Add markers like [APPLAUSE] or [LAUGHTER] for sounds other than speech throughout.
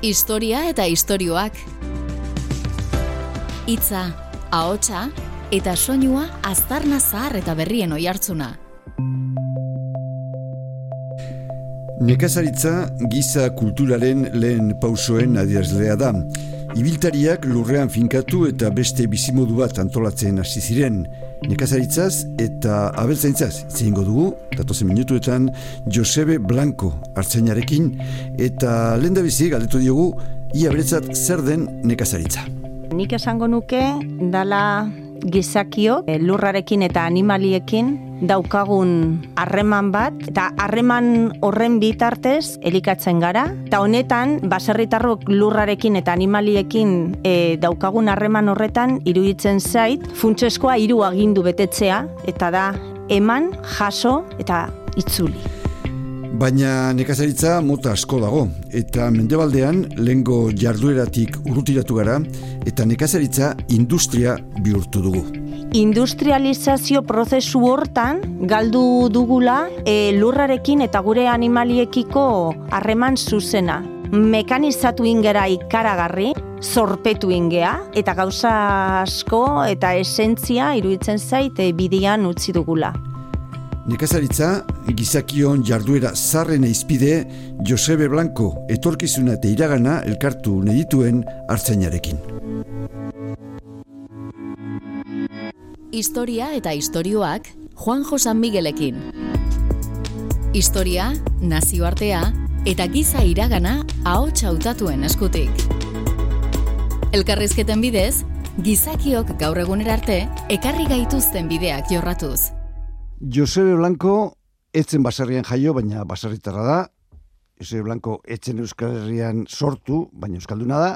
Historia eta istorioak. Hitza, ahotsa eta soinua aztarna zahar eta berrien oihartzuna. Nekazaritza giza kulturaren lehen pausoen adierazlea da. Ibiltariak lurrean finkatu eta beste bizimodu bat antolatzen hasi ziren. Nekazaritzaz eta abeltzaintzaz itzein dugu, datozen minutuetan, Josebe Blanco hartzainarekin, eta lehen da bizi galdetu diogu, ia beretzat zer den nekazaritza. Nik esango nuke, dala gizakio, eh, lurrarekin eta animaliekin daukagun harreman bat, eta harreman horren bitartez elikatzen gara, eta honetan, baserritarrok lurrarekin eta animaliekin e, daukagun harreman horretan, iruditzen zait, funtseskoa hiru agindu betetzea, eta da, eman, jaso eta itzuli. Baina nekazaritza mota asko dago, eta mendebaldean lengo jardueratik urrutiratu gara, eta nekazaritza industria bihurtu dugu. Industrializazio prozesu hortan galdu dugula e, lurrarekin eta gure animaliekiko harreman zuzena. Mekanizatu ingera ikaragarri, zorpetu ingea, eta gauza asko eta esentzia iruditzen zaite bidian utzi dugula. Nekazaritza, gizakion jarduera zarren eizpide Josebe Blanco etorkizuna eta iragana elkartu nedituen hartzainarekin. Historia eta istorioak Juan Josan Miguelekin. Historia, nazioartea eta giza iragana ahots hautatuen eskutik. Elkarrizketen bidez, gizakiok gaur egunerarte ekarri gaituzten bideak jorratuz. Josebe Blanco etzen baserrian jaio, baina baserritarra da. Josebe Blanco etzen Euskal Herrian sortu, baina Euskalduna da.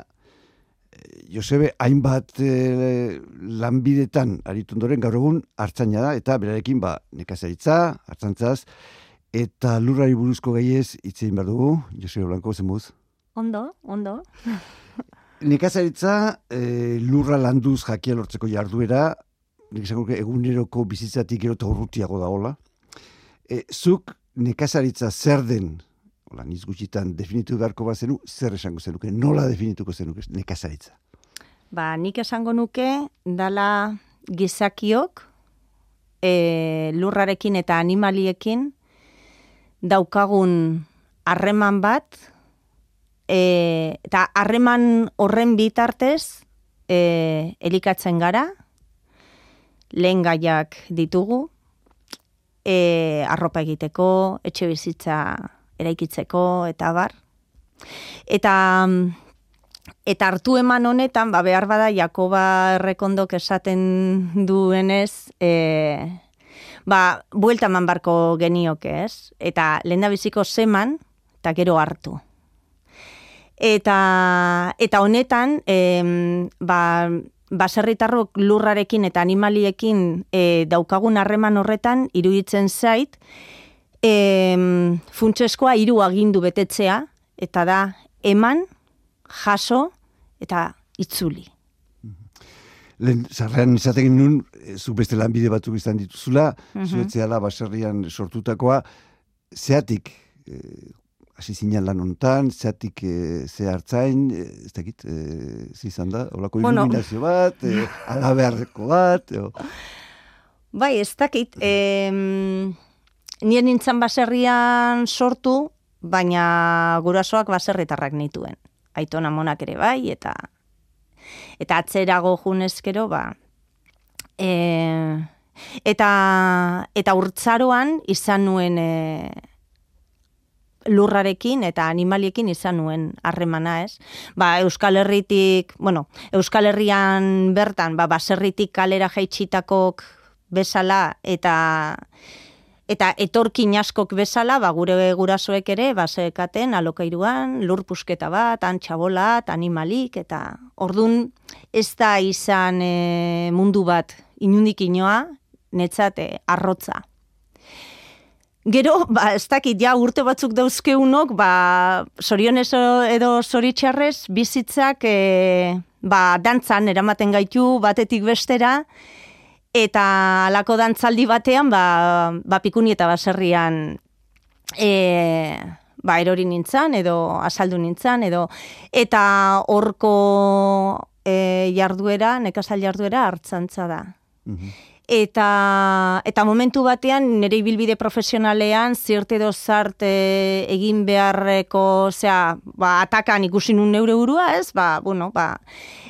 Josebe hainbat e, lanbidetan aritundoren gaur egun hartzaina da, eta berarekin ba, nekazaritza, hartzantzaz, eta lurrari buruzko gehiez itzein behar dugu, Josebe Blanco, zemuz? Ondo, ondo. Nekazaritza e, lurra landuz jakia lortzeko jarduera, nik esango eguneroko bizitzatik gero eta urrutiago da hola. E, zuk nekazaritza zer den, hola, niz gutxitan definitu beharko bat zenu, zer esango zenuke, nola definituko zenuke nekazaritza? Ba, nik esango nuke, dala gizakiok, e, lurrarekin eta animaliekin, daukagun harreman bat, e, eta harreman horren bitartez, e, elikatzen gara, lehen gaiak ditugu, e, arropa egiteko, etxe bizitza eraikitzeko, eta bar. Eta, eta hartu eman honetan, ba, behar bada, Jakoba errekondok esaten duenez, e, ba, buelta eman barko genioke, ez? Eta lehen biziko zeman, eta gero hartu. Eta, eta honetan, e, ba, baserritarrok lurrarekin eta animaliekin e, daukagun harreman horretan iruditzen zait e, funtseskoa hiru agindu betetzea eta da eman, jaso eta itzuli. Lehen, zarrean izatekin nun, e, zu beste lanbide batzuk izan dituzula, mm -hmm. baserrian sortutakoa, zeatik e, hasi zinean lan honetan, zeatik e, ze hartzain, e, ez dakit, e, zizan da, holako bueno. iluminazio bat, [LAUGHS] e, alabearreko bat, o... Bai, ez dakit, e, nien nintzen baserrian sortu, baina gurasoak baserritarrak nituen. Aitona monak ere bai, eta eta atzerago junezkero, ba, e, eta, eta urtzaroan izan nuen e, lurrarekin eta animaliekin izan nuen harremana, ez? Ba, Euskal Herritik, bueno, Euskal Herrian bertan, ba, baserritik kalera jaitsitako bezala eta eta etorkin askok bezala, ba, gure gurasoek ere, ba, zekaten alokairuan, lur pusketa bat, antxabolat, animalik, eta ordun ez da izan e, mundu bat inundik inoa, netzate arrotza. Gero, ba, ez dakit, ja, urte batzuk dauzkeunok, ba, sorionez edo zoritxarrez, bizitzak, e, ba, dantzan eramaten gaitu batetik bestera, eta alako dantzaldi batean, ba, ba pikuni eta baserrian, e, ba, erori nintzan, edo asaldu nintzan, edo, eta horko e, jarduera, nekazal jarduera hartzantza da. Mhm. Eta, eta momentu batean, nire ibilbide profesionalean, zirte edo zart egin beharreko, zera, ba, atakan ikusi nun neure burua, ez? Ba, bueno, ba,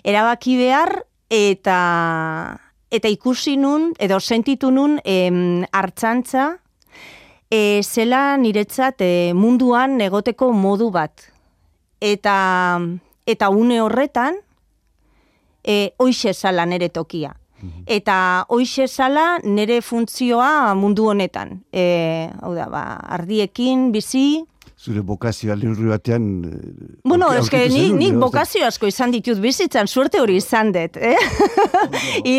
erabaki behar, eta, eta ikusi nun, edo sentitu nun, em, hartzantza, e, zela niretzat e, munduan egoteko modu bat. Eta, eta une horretan, e, oixe zala nere tokia. Eta hoixe zala nere funtzioa mundu honetan. E, hau da, ba, ardiekin, bizi, zure bokazioa lehurri batean... Eh, bueno, que nik, nik bokazio asko izan ditut bizitzan, suerte hori izan dut, eh? [LAUGHS] I,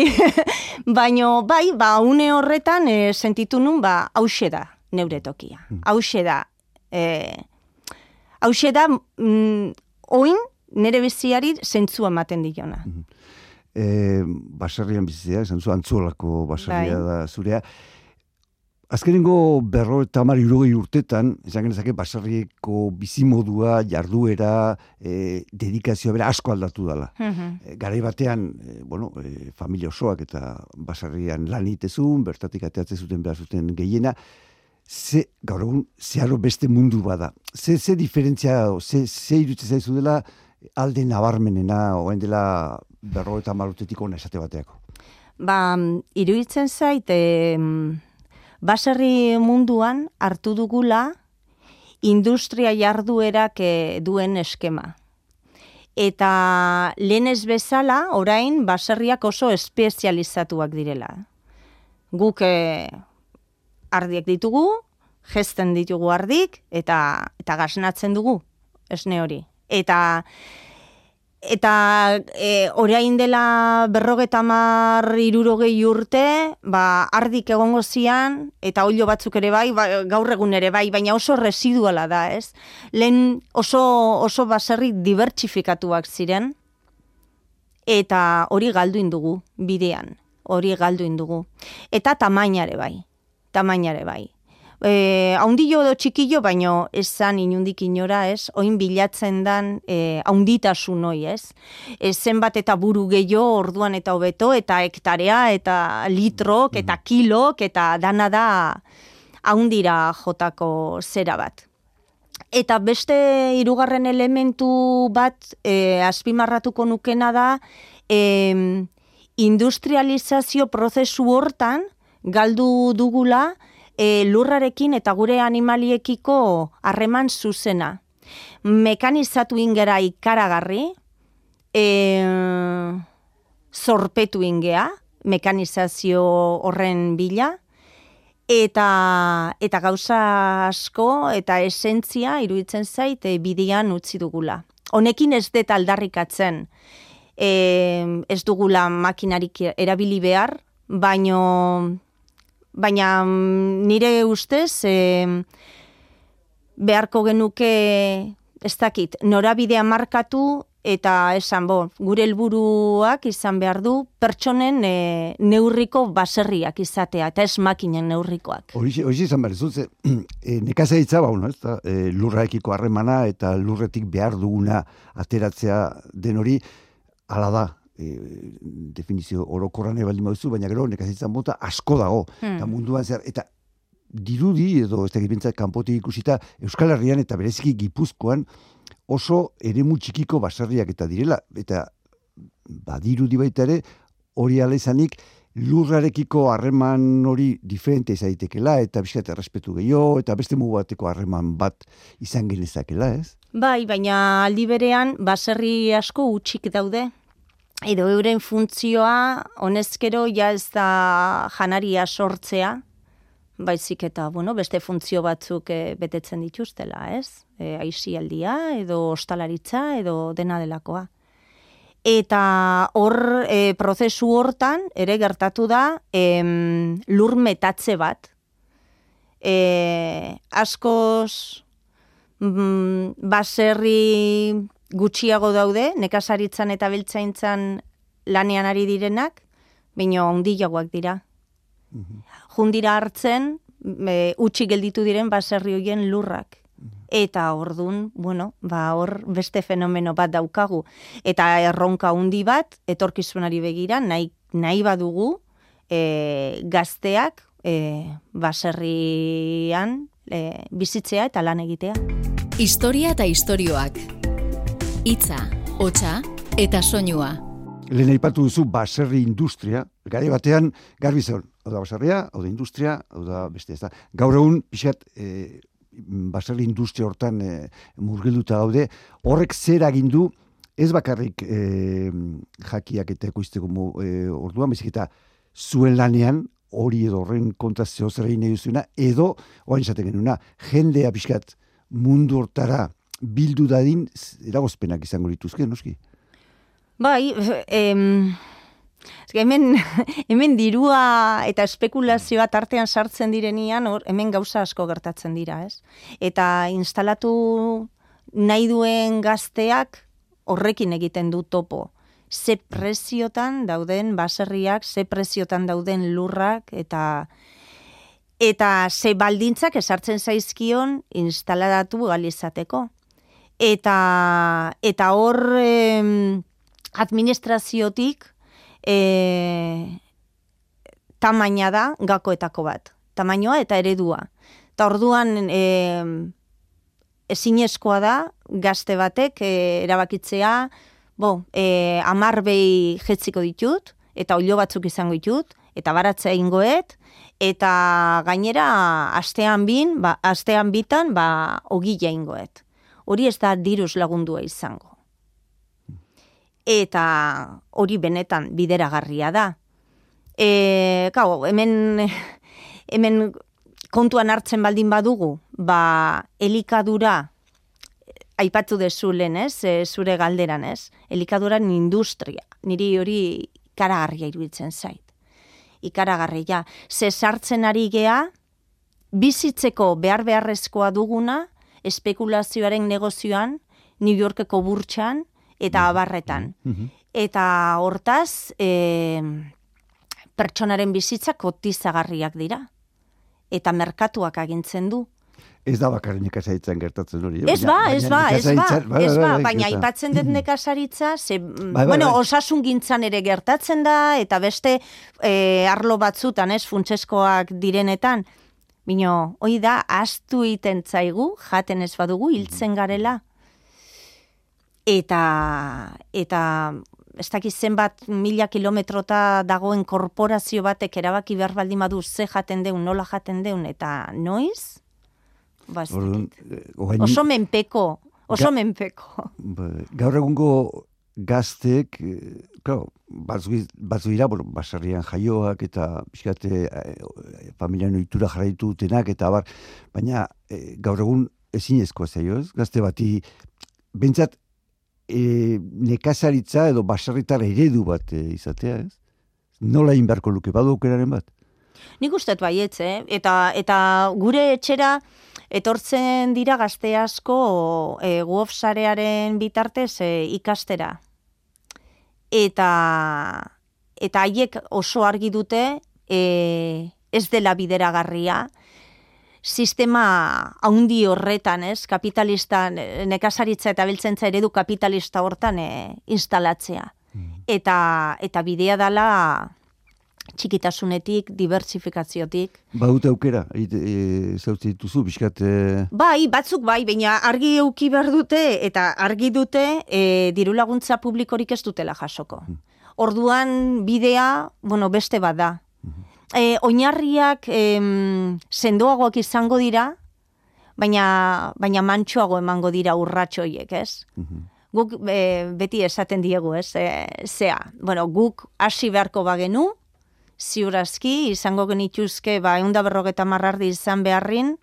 baino, bai, ba, une horretan e, sentitu nun, ba, hause da, neure tokia. Hmm. Hause da, e, hause da, mm, oin, nere biziari zentzua ematen diona. E, baserrian bizitzea, zentzu antzuolako baserria bai. da zurea. Azkenengo berro eta mar urtetan, esan genezake, baserrieko bizimodua, jarduera, e, dedikazioa bera asko aldatu dela. Mm garai batean, e, bueno, e, familia osoak eta baserrian lan itezun, bertatik ateatzen zuten behar zuten gehiena, ze, gaur egun, zeharo beste mundu bada. Ze, ze diferentzia, ze, ze irutzen zaizu dela, alde nabarmenena, oen dela berro eta marutetik hona esate bateako? Ba, iruditzen zait, baserri munduan hartu dugula industria jarduerak eh, duen eskema. Eta lehenez bezala, orain, baserriak oso espezializatuak direla. Guk e, ardiek ditugu, gesten ditugu ardik, eta, eta gasnatzen dugu, esne hori. Eta eta e, orain dela berrogeta mar irurogei urte, ba, ardik egongo zian, eta olio batzuk ere bai, ba, gaur egun ere bai, baina oso residuala da, ez? Lehen oso, oso baserri dibertsifikatuak ziren, eta hori galdu indugu bidean, hori galdu indugu. Eta tamainare bai, tamainare bai e, haundillo edo txikillo, baino esan inundik inora, ez? Oin bilatzen dan e, haunditasun hoi, ez? E, zenbat eta buru gehiago orduan eta hobeto, eta hektarea, eta litrok, eta mm. kilok, eta dana da haundira jotako zera bat. Eta beste hirugarren elementu bat e, azpimarratuko nukena da e, industrializazio prozesu hortan galdu dugula e, lurrarekin eta gure animaliekiko harreman zuzena. Mekanizatu ingera ikaragarri, e, zorpetu ingea, mekanizazio horren bila, eta, eta gauza asko eta esentzia iruditzen zait e, bidian utzi dugula. Honekin ez dut aldarrikatzen e, ez dugula makinarik erabili behar, baino baina mm, nire ustez e, beharko genuke ez dakit, norabidea markatu eta esan bo, gure helburuak izan behar du pertsonen e, neurriko baserriak izatea eta ez makinen neurrikoak. Hori izan behar, zutze, e, [CLEARS THROAT] nekaza hitza ba, ez da, e, lurraekiko harremana eta lurretik behar duguna ateratzea den hori, ala da, e, definizio orokorran ebaldin mauzu, baina gero nekazitzan mota asko dago, hmm. eta munduan zer, eta dirudi edo ez da kanpotik ikusita Euskal Herrian eta bereziki Gipuzkoan oso eremu txikiko baserriak eta direla, eta badirudi baita ere hori ala izanik lurrarekiko harreman hori diferente izaitekela eta bizkat errespetu gehiago eta beste mugu bateko harreman bat izan genezakela, ez? Bai, baina aldi berean baserri asko utxik daude edo euren funtzioa honezkero ja ez da janaria sortzea, baizik eta bueno, beste funtzio batzuk e, betetzen dituztela, ez? E, aizialdia edo ostalaritza edo dena delakoa. Eta hor e, prozesu hortan ere gertatu da em, lur metatze bat. E, askoz mm, baserri gutxiago daude, nekasaritzan eta beltzaintzan lanean ari direnak, baina ondilagoak dira. Mm Jundira hartzen, e, utxi gelditu diren baserri hoien lurrak. Eta ordun, bueno, ba hor beste fenomeno bat daukagu eta erronka handi bat etorkizunari begira nahi nahi badugu e, gazteak e, baserrian e, bizitzea eta lan egitea. Historia eta istorioak. Hitza, hotsa eta soinua. Lehen aipatu duzu baserri industria, gari batean garbi zeon, hau da baserria, hau da industria, hau da beste ez da. Gaur egun, pixat, e, baserri industria hortan e, murgilduta daude, horrek zer agindu, ez bakarrik e, jakiak eta ekoizteko e, orduan, bezik eta zuen lanean, hori edo horren kontra zer egin edo, oain izaten genuna, jendea pixkat mundu hortara bildu dadin, eragozpenak izango dituzke, noski? Bai, em, hemen, [LAUGHS] hemen dirua eta espekulazioa tartean sartzen direnian, hor, hemen gauza asko gertatzen dira, ez? Eta instalatu nahi duen gazteak horrekin egiten du topo. Ze preziotan dauden baserriak, ze preziotan dauden lurrak, eta eta ze baldintzak esartzen zaizkion instalatu galizateko. Eta, eta hor... Em, administraziotik e, tamaina da gakoetako bat. Tamainoa eta eredua. Ta orduan e, ezinezkoa da gazte batek e, erabakitzea bo, e, amar behi jetziko ditut, eta olio batzuk izango ditut, eta baratzea ingoet, eta gainera astean bin, ba, astean bitan, ba, ogila ingoet. Hori ez da diruz lagundua izango. Eta hori benetan bideragarria da. E, gau, hemen, hemen kontuan hartzen baldin badugu, ba, elikadura, aipatu dezu lehen, ez, e, zure galderan, ez, elikaduran industria, niri hori ikaragarria iruditzen zait. Ikaragarria, ze sartzen ari gea, bizitzeko behar beharrezkoa duguna, espekulazioaren negozioan, New Yorkeko burtsan, eta mm-hmm. abarretan. Mm-hmm. Eta hortaz, e, pertsonaren bizitza kotizagarriak dira. Eta merkatuak agintzen du. Ez da bakarri nekazaritzen gertatzen hori. Ez ba, ez ba, ez ba, ez ba, baina aipatzen dut nekazaritza, ze, bueno, osasun gintzan ere gertatzen da, eta beste e, arlo batzutan, ez, funtseskoak direnetan, Bino, hoi da, astu iten zaigu, jaten ez badugu, hiltzen garela eta eta ez dakiz zenbat mila kilometrota dagoen korporazio batek erabaki behar baldin badu ze jaten deun, nola jaten deun, eta noiz? Ba, eh, oso menpeko, oso menpeko. Ba, gaur egungo gaztek, eh, claro, batzu, batzu dira, bueno, basarrian jaioak eta bizkate e, familia noitura jarraitu dutenak, eta bar, baina gaur egun ezin ezkoa zaio, ez? Gazte bati, bentsat, e, nekazaritza edo baserritar eredu bat e, izatea, ez? Nola inberko luke, badu aukeraren bat? Nik ustetu baietz, eh? eta, eta gure etxera etortzen dira gazte asko e, guofsarearen bitartez e, ikastera. Eta eta haiek oso argi dute e, ez dela bideragarria, sistema haundi horretan, ez, kapitalista, nekazaritza eta biltzentza eredu kapitalista hortan e, instalatzea. Mm. Eta, eta bidea dala txikitasunetik, diversifikaziotik. Ba, dute aukera, e, zautzi dituzu, biskat... E... Bai, batzuk bai, baina argi euki behar dute, eta argi dute, e, diru laguntza publikorik ez dutela jasoko. Mm. Orduan bidea, bueno, beste bada e, oinarriak em, sendoagoak izango dira, baina, baina mantxoago emango dira urratxoiek, ez? Mhm. Guk e, beti esaten diegu, ez? E, zea, bueno, guk hasi beharko bagenu, ziurazki, izango genituzke, ba, eunda berrogeta marrardi izan beharrin,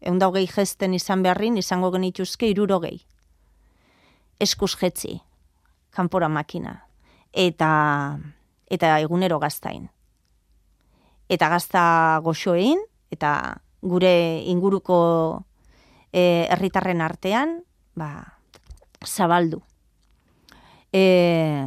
eunda hogei gesten izan beharrin, izango genituzke irurogei. Eskuz jetzi, kanpora makina, eta, eta egunero gaztain eta gazta goxoein, eta gure inguruko e, herritarren artean, ba, zabaldu. E,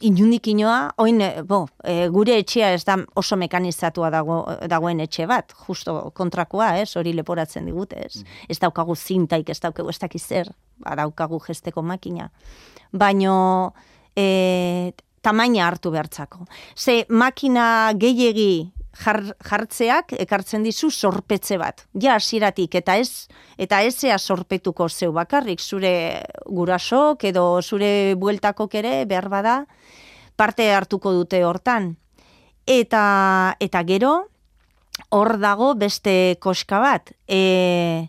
inundik inoa, oin, e, bo, e, gure etxea ez da oso mekanizatua dago, dagoen etxe bat, justo kontrakoa, ez, hori leporatzen digute, ez. Mm. Ez daukagu zintaik, ez daukagu ez dakiz zer, ba, daukagu gesteko makina. Baino, e, tamaina hartu behartzako. Ze makina gehiegi jar, jartzeak ekartzen dizu sorpetze bat. Ja hasieratik eta ez eta ezea sorpetuko zeu bakarrik zure gurasok edo zure bueltakok ere behar bada parte hartuko dute hortan. Eta eta gero hor dago beste koska bat. E,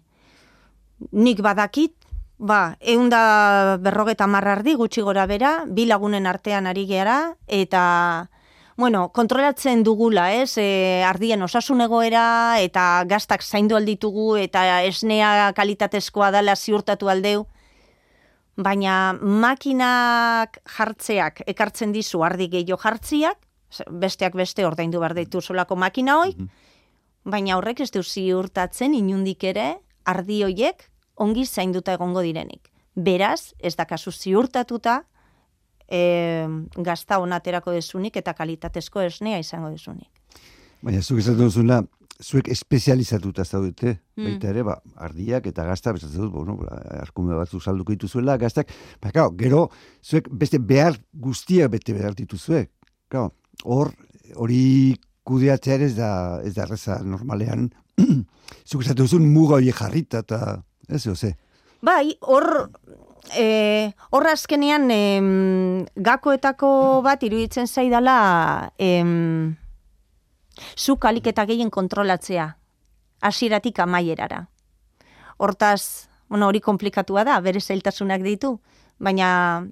nik badakit Ba, egun da berrogeta marrardi gutxi gora bera, bi lagunen artean ari geara, eta bueno, kontrolatzen dugula, ez, e, ardien osasun egoera, eta gaztak zaindu alditugu, eta esnea kalitatezkoa dela ziurtatu aldeu, baina makinak jartzeak ekartzen dizu ardi gehiago jartziak, besteak beste ordaindu behar ditu solako makina hoi, mhm. baina horrek ez du ziurtatzen inundik ere ardi hoiek ongi zainduta egongo direnik. Beraz, ez da kasu ziurtatuta, e, gazta onaterako desunik eta kalitatezko esnea izango desunik. Baina, zuk ez duzuna, zuek espezializatuta zaudete, mm. baita ere, ba, ardiak eta gazta, bezatzen dut, bueno, ba, arkume batzu salduko dituzuela, gaztak, ba, kao, gero, zuek beste behar guztia bete behar dituzuek, kao, hor, hori kudeatzea ez da, ez da reza normalean, [CLEARS THROAT] zuk ez duzun muga hori jarrita, eta, ez, ze? Bai, hor, e, horra azkenean em, gakoetako bat iruditzen zaidala em, zu kaliketa gehien kontrolatzea hasieratik amaierara. Hortaz, bueno, hori komplikatua da, bere zailtasunak ditu, baina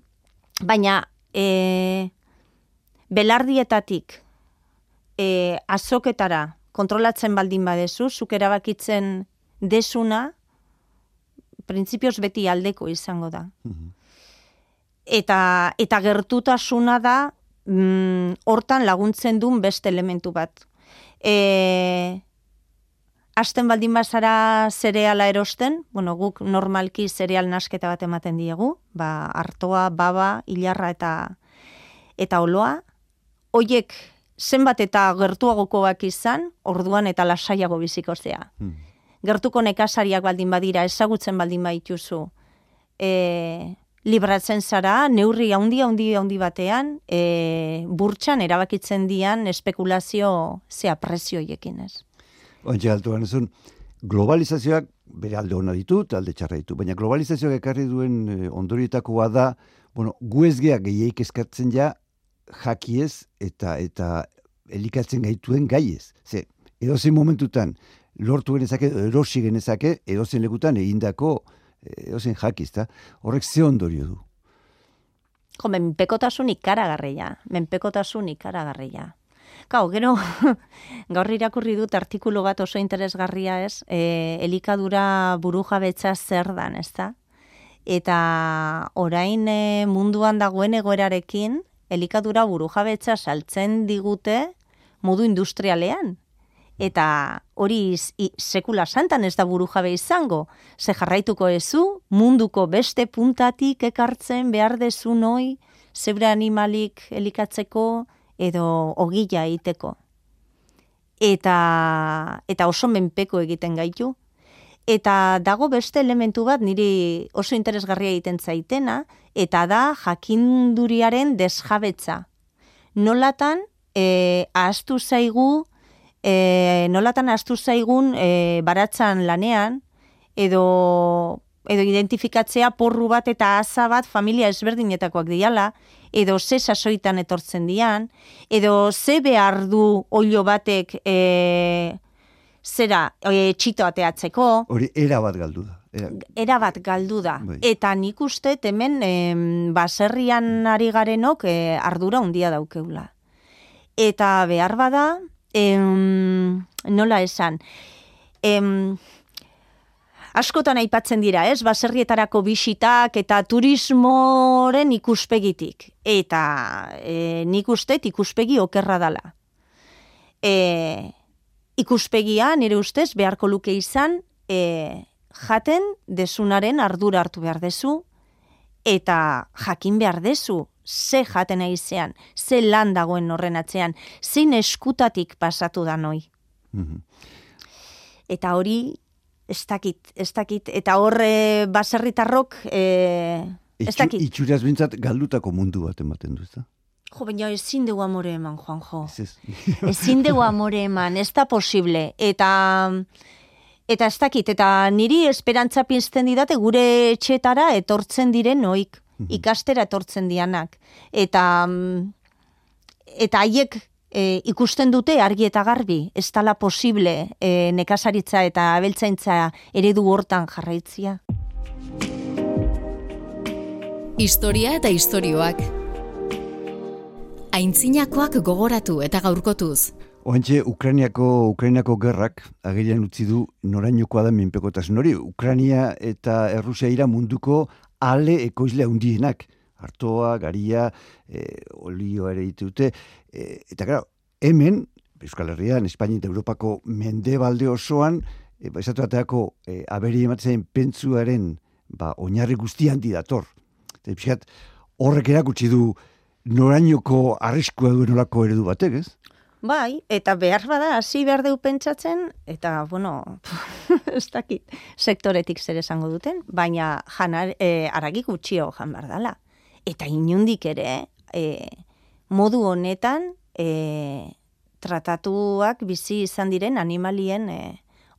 baina e, belardietatik e, azoketara kontrolatzen baldin badezu, zuk erabakitzen desuna, printzipioz beti aldeko izango da. Mhm. Eta, eta gertutasuna da mm, hortan laguntzen duen beste elementu bat. E, Asten baldin bazara zereala erosten, bueno, guk normalki zereal nasketa bat ematen diegu, ba, artoa, baba, hilarra eta eta oloa. Hoiek zenbat eta gertuagokoak izan, orduan eta lasaiago biziko zea. Hmm gertuko nekasariak baldin badira, ezagutzen baldin baituzu, e, libratzen zara, neurri handi handi handi batean, e, burtsan erabakitzen dian espekulazio zea prezioiekin ez. Ointxe altuan ezun, globalizazioak bere alde hona ditu, alde txarra ditu, baina globalizazioak ekarri duen e, da, bueno, guezgeak gehiaik eskatzen ja, jakiez eta eta elikatzen gaituen gaiez. Ze, edo momentutan, lortu genezake, erosi genezake, edozen lekutan egindako, edozen jakiz, da? horrek ze ondorio du. Jo, menpekotasun ikaragarria, menpekotasun ikaragarria. Kau, gero, [LAUGHS] gaur irakurri dut artikulu bat oso interesgarria ez, e, elikadura buru jabetza zer dan, ez da? Eta orain e, munduan dagoen egoerarekin, elikadura buru jabetza saltzen digute modu industrialean, eta hori sekula santan ez da buru jabe izango, ze jarraituko ezu, munduko beste puntatik ekartzen behar dezu noi, zebre animalik elikatzeko edo ogila egiteko. Eta, eta oso menpeko egiten gaitu. Eta dago beste elementu bat niri oso interesgarria egiten zaitena, eta da jakinduriaren desjabetza. Nolatan, e, ahaztu zaigu, e, nolatan astu zaigun e, baratzan lanean, edo, edo identifikatzea porru bat eta asa bat familia ezberdinetakoak diala, edo ze sasoitan etortzen dian, edo ze behar du olio batek e, zera e, txito ateatzeko. Hori era bat galdu da. Era, bat galdu da. Bai. Eta nik uste hemen e, baserrian ari garenok e, ardura handia daukeula. Eta behar bada, em, nola esan, em, askotan aipatzen dira, ez, baserrietarako bisitak eta turismoren ikuspegitik. Eta e, nik ustez ikuspegi okerra dala. E, ikuspegia, nire ustez, beharko luke izan, e, jaten desunaren ardura hartu behar dezu, eta jakin behar dezu, ze jaten aizean, ze lan dagoen horren atzean, zein eskutatik pasatu da noi. Mhm. Eta hori, ez dakit, ez dakit, eta horre baserritarrok, e, ez Itxu, dakit. itxuraz bintzat galdutako mundu bat ematen du, ez da? Jo, baina ezin dugu amore eman, Juanjo. Ez ez. [LAUGHS] ezin dugu amore eman, ez da posible. Eta, eta ez dakit, eta niri esperantza pizten didate gure etxetara etortzen diren noik, ikastera etortzen dianak. Eta, mm, eta haiek e, ikusten dute argi eta garbi, ez dala posible e, nekazaritza eta abeltzaintza eredu hortan jarraitzia. Historia eta istorioak. Aintzinakoak gogoratu eta gaurkotuz. Oantxe, Ukrainiako, Ukrainiako gerrak agerian utzi du norainokoa da menpekotasun hori. Ukraina eta Errusia ira munduko ale ekoizle handienak. Artoa, garia, e, olioa ere ditute. E, eta gara, hemen, Euskal Herrian, Espainia eta Europako mendebalde osoan, e, ba, esatu bateako e, aberi ematzen pentsuaren ba, oinarri guzti handi dator. Eta horrek erakutsi du norainoko arriskua duen olako eredu batek, ez? Bai, eta behar bada hasi behar deu pentsatzen, eta, bueno, [LAUGHS] ez dakit, sektoretik zer esango duten, baina janar, e, aragi gutxio jan behar dala. Eta inundik ere, e, modu honetan, e, tratatuak bizi izan diren animalien e,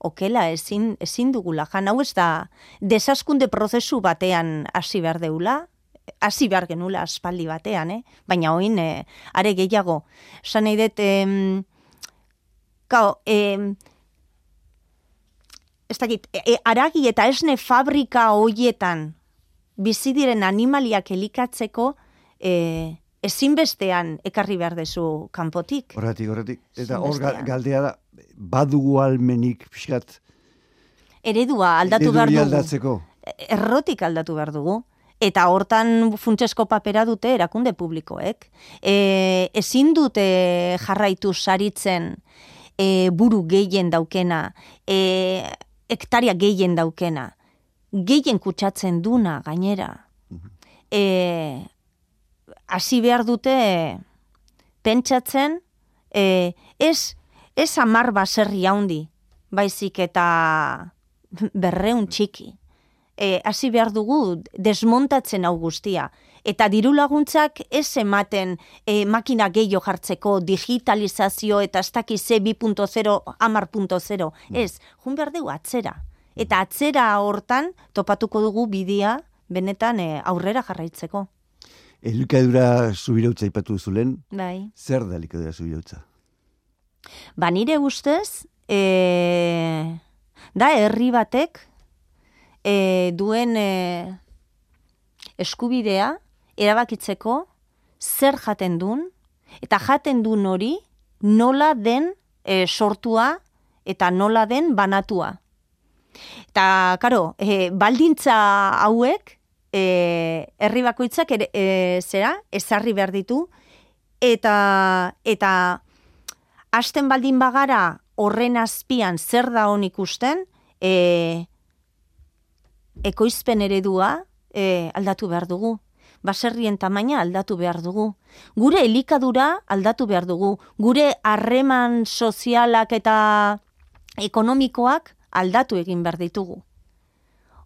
okela ezin, ezin dugula. Jan hau ez da, desaskunde prozesu batean hasi behar deula, hasi behar genula aspaldi batean, eh? baina oin eh, are gehiago. San nahi dut, em, kao, em, ez dakit, e, e, aragi eta esne fabrika hoietan bizi diren animaliak elikatzeko e, ezinbestean ekarri behar dezu kanpotik. Horretik, horretik. Eta hor galdea da, badugu almenik pixkat Eredua aldatu behar dugu. aldatzeko. errotik aldatu behar dugu. Eta hortan funtsesko papera dute erakunde publikoek. E, ezin dute jarraitu saritzen e, buru gehien daukena, e, hektaria gehien daukena, gehien kutsatzen duna gainera. E, hasi behar dute pentsatzen, e, ez, ez amar baserri haundi, baizik eta berreun txiki e, hasi behar dugu desmontatzen hau guztia. Eta diru laguntzak ez ematen e, makina gehiago jartzeko digitalizazio eta ez dakiz ze 2.0, amar punto zero. Ez, jun behar dugu atzera. Eta atzera hortan topatuko dugu bidea benetan e, aurrera jarraitzeko. Elikadura zubirautza ipatu duzulen, Bai. zer da elikadura zubirautza? Ba nire ustez, e, da herri batek e, duen e, eskubidea erabakitzeko zer jaten duen, eta jaten duen hori nola den e, sortua eta nola den banatua. Eta, karo, e, baldintza hauek, e, herri bakoitzak ere, e, zera, ezarri behar ditu, eta, eta hasten baldin bagara horren azpian zer da hon ikusten, e, ekoizpen eredua e, aldatu behar dugu. Baserrien tamaina aldatu behar dugu. Gure elikadura aldatu behar dugu. Gure harreman sozialak eta ekonomikoak aldatu egin behar ditugu.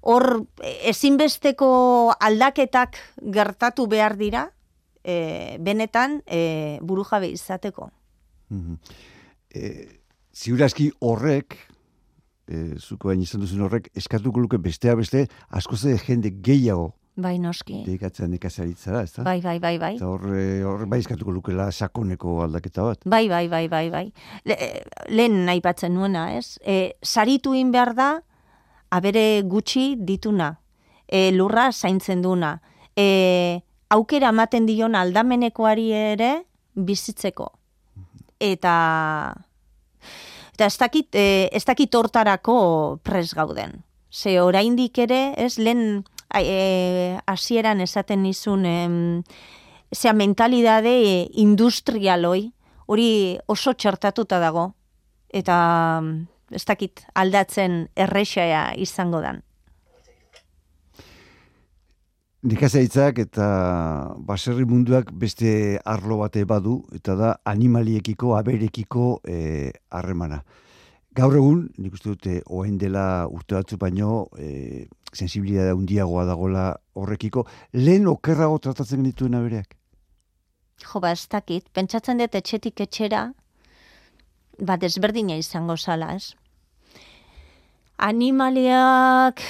Hor, ezinbesteko aldaketak gertatu behar dira, e, benetan e, burujabe izateko. Mhm. E, ziurazki horrek, e, zuko bain izan duzun horrek, eskatuko luke bestea beste, asko ze jende gehiago Bai, noski. dedikatzen nekazaritzara, ez da? Bai, bai, bai, bai. Eta hor, e, hor bai eskatuko lukela sakoneko aldaketa bat. Bai, bai, bai, bai, bai. Le, lehen aipatzen nuena, ez? E, saritu in behar da, abere gutxi dituna. E, lurra zaintzen duna. E, aukera ematen dion aldamenekoari ere bizitzeko. Eta eta ez dakit, e, ez dakit hortarako pres gauden. Ze oraindik ere, ez lehen e, hasieran esaten nizun em, zea mentalidade e, industrialoi, hori oso txertatuta dago. Eta ez dakit aldatzen errexaia izango dan. Nikazaitzak eta baserri munduak beste arlo bate badu, eta da animaliekiko, aberekiko eh, harremana. Gaur egun, nik uste dute, oain dela urte batzu baino, e, sensibilidad undiagoa dagola horrekiko, lehen okerrago tratatzen genituen abereak? Jo, ba, ez dakit, pentsatzen dut etxetik etxera, ba, desberdina izango zala, ez? Animaliak,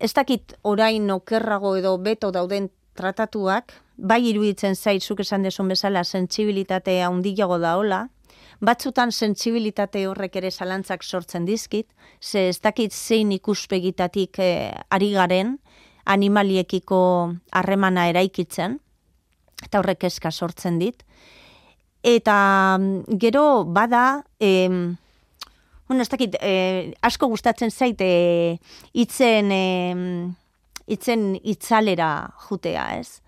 ez dakit orain okerrago edo beto dauden tratatuak, bai iruditzen zaitzuk esan desun bezala sentsibilitatea handiago daola, batzutan sentsibilitate horrek ere zalantzak sortzen dizkit, ze ez dakit zein ikuspegitatik eh, ari garen animaliekiko harremana eraikitzen, eta horrek eska sortzen dit. Eta mm, gero bada, em, bueno, ez dakit, eh, asko gustatzen zaite itzen, eh, itzen itzalera jutea, ez?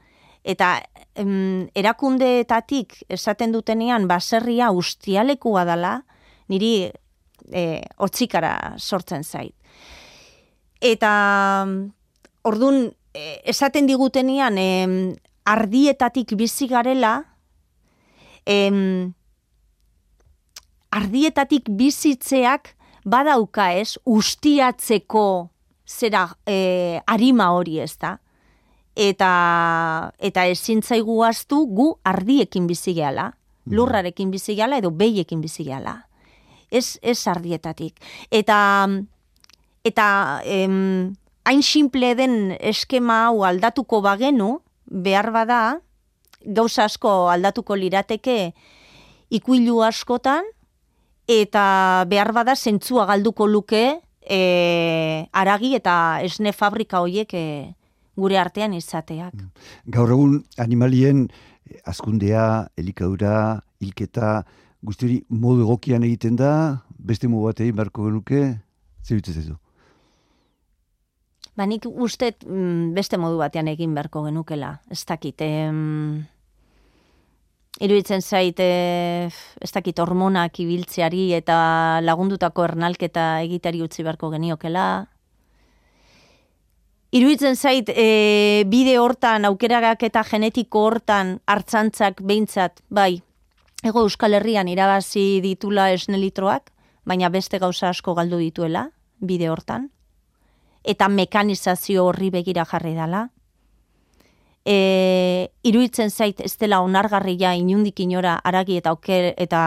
Eta em, erakundeetatik esaten dutenean baserria ustialekua dala, niri e, otzikara sortzen zait. Eta ordun e, esaten digutenean em, ardietatik bizi garela, em, ardietatik bizitzeak badauka ez, ustiatzeko zera e, arima hori ez da. Eta, eta ezin zaigu astu gu ardiekin bizi gehala, Mm. lurrarekin bizi gehala edo behiekin bizi gehala. Ez, ez ardietatik. Eta, eta em, hain simple den eskema hau aldatuko bagenu, behar bada, gauza asko aldatuko lirateke ikuilu askotan, eta behar bada zentzua galduko luke e, aragi eta esne fabrika hoiek e, gure artean izateak. Gaur egun animalien eh, azkundea, elikadura, hilketa, guzti modu egokian egiten da, beste modu bat egin beharko genuke, zer ez du? Ba, nik uste mm, beste modu batean egin beharko genukela, ez dakit. Em, iruditzen zait, e, ez dakit, hormonak ibiltzeari eta lagundutako ernalketa egitari utzi beharko geniokela. Iruditzen zait, e, bide hortan, aukeragak eta genetiko hortan hartzantzak behintzat, bai, ego Euskal Herrian irabazi ditula esnelitroak, baina beste gauza asko galdu dituela, bide hortan eta mekanizazio horri begira jarri dela. E, iruditzen zait ez dela onargarria inundik inora aragi eta oker, eta,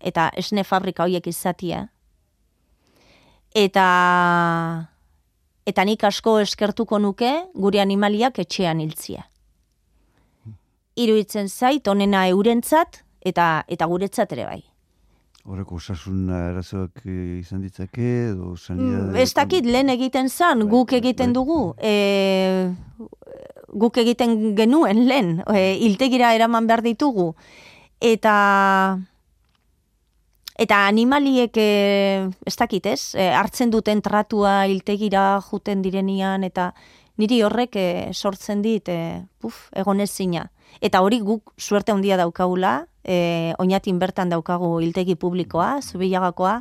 eta esne fabrika horiek izatia. Eta, eta nik asko eskertuko nuke gure animaliak etxean hiltzia. Iruditzen zait onena eurentzat eta, eta guretzat ere bai. Horreko osasun arazoak eh, izan ditzake, edo sanidade... Mm, ez dakit lehen egiten zan, Bai, guk egiten bai. dugu. E, guk egiten genuen lehen, e, iltegira eraman behar ditugu. Eta eta animaliek e, ez dakit ez, e, hartzen duten tratua iltegira juten direnian, eta niri horrek e, sortzen dit, e, puf, egonezina. Eta hori guk suerte handia daukagula, e, oinatin bertan daukagu iltegi publikoa, zubilagakoa,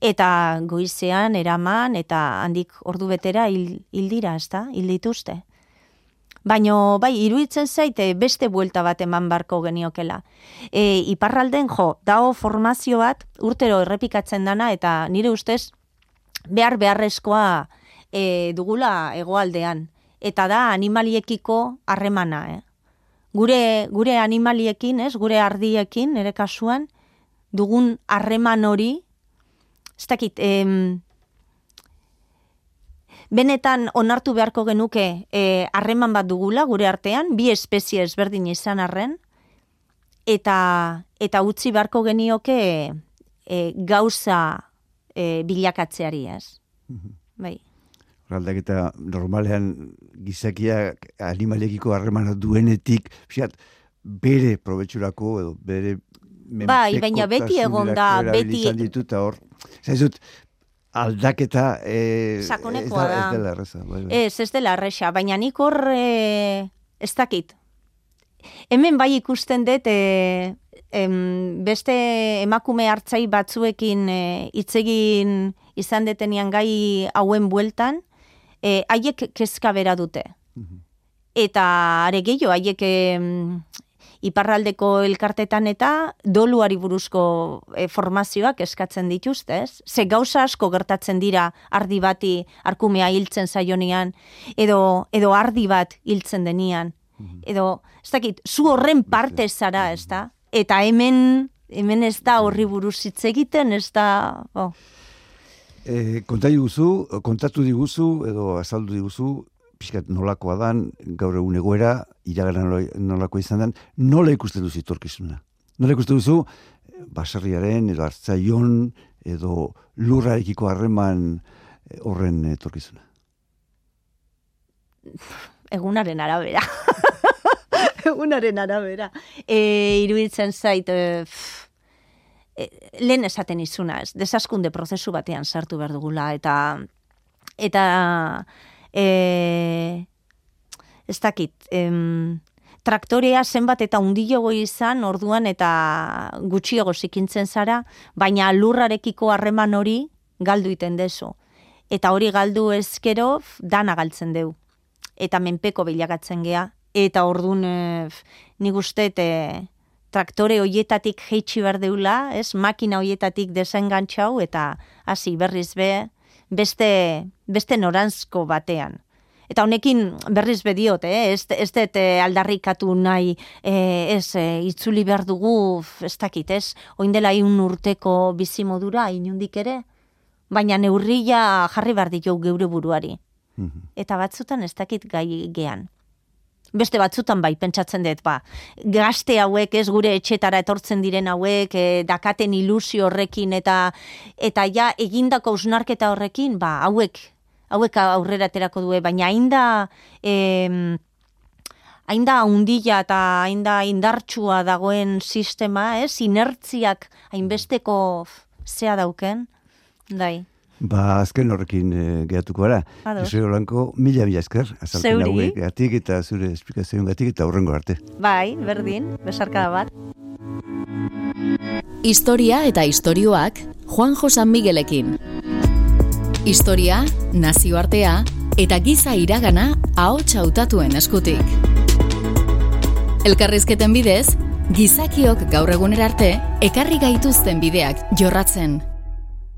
eta goizean eraman eta handik ordu betera hil, hil dira, ezta? Hil dituzte. Baino, bai, iruditzen zaite beste buelta bat eman barko geniokela. E, iparralden jo, dao formazio bat urtero errepikatzen dana eta nire ustez behar beharrezkoa e, dugula hegoaldean. Eta da animaliekiko harremana, eh? Gure, gure animaliekin, ez, gure ardiekin, ere kasuan, dugun harreman hori, ez dakit, em, benetan onartu beharko genuke eh, harreman bat dugula gure artean, bi espezie ezberdin izan arren, eta, eta utzi beharko genioke eh, gauza eh, bilakatzeari, ez? Bai. Aldaketa normalean gizakiak animaliekiko harremana duenetik, fiat, bere probetxurako edo bere Bai, baina beti egon da, beti- erabilizan ditu, eta hor, zaizut, aldaketa Sakonekoa ez da. Ez dela erreza. Bai, bai. Ez, ez dela arresa, baina nik hor e, ez dakit. Hemen bai ikusten dut e, em, beste emakume hartzai batzuekin e, hitz egin izan detenian gai hauen bueltan, e, haiek kezka bera dute. Mhm. eta are gehiago haiek iparraldeko elkartetan eta doluari buruzko e, formazioak eskatzen dituzte, ez? Ze gauza asko gertatzen dira ardi bati arkumea hiltzen zaionian, edo, edo ardi bat hiltzen denian, mhm. edo, ez dakit, zu horren parte zara, ez da? Eta hemen, hemen ez da horri buruz hitz egiten, ez da... Oh. E, konta diguzu, kontatu diguzu, edo azaldu diguzu, pixkat nolakoa dan, gaur egun egoera, iragana nolako izan den, nola ikusten duzu itorkizuna? Nola ikusten duzu, baserriaren edo hartzaion edo lurrarekiko harreman eh, horren etorkizuna? Egunaren arabera. [LAUGHS] Egunaren arabera. E, iruditzen zait, e, e, lehen esaten izuna, ez, desaskunde prozesu batean sartu behar dugula, eta eta e, ez dakit, em, traktorea zenbat eta undilogo izan orduan eta gutxiago zikintzen zara, baina lurrarekiko harreman hori galdu iten dezu. Eta hori galdu ezkero dana galtzen deu. Eta menpeko bilagatzen gea. Eta orduan e, nik uste e, traktore hoietatik jeitsi behar deula, ez? makina hoietatik desengantxau eta hasi berriz be, beste, beste norantzko batean. Eta honekin berriz bediot, eh? ez, ez dut eh, aldarrikatu nahi, eh, ez eh, itzuli behar dugu, ez dakit, ez? Oin dela iun urteko bizimodura, inundik ere? Baina neurria jarri behar ditu geure buruari. Mhm. Eta batzutan ez dakit gai gean. Beste batzutan bai, pentsatzen dut, ba, gazte hauek, ez gure etxetara etortzen diren hauek, e, dakaten ilusio horrekin, eta eta ja, egindako usnarketa horrekin, ba, hauek, hauek aurrera aterako due, baina hain da, e, hain da undila eta hain da indartsua dagoen sistema, ez, inertziak hainbesteko zea dauken, dai. Ba, azken horrekin e, gehatuko gara. Jose Blanco, mila mila esker, azalpen hauek gatik eta zure esplikazioen gatik eta horrengo arte. Bai, berdin, besarkada bat. Historia eta istorioak Juan Josan Miguelekin. Historia, nazioartea eta giza iragana ahots hautatuen eskutik. Elkarrizketen bidez, gizakiok gaur egunera arte ekarri gaituzten bideak jorratzen.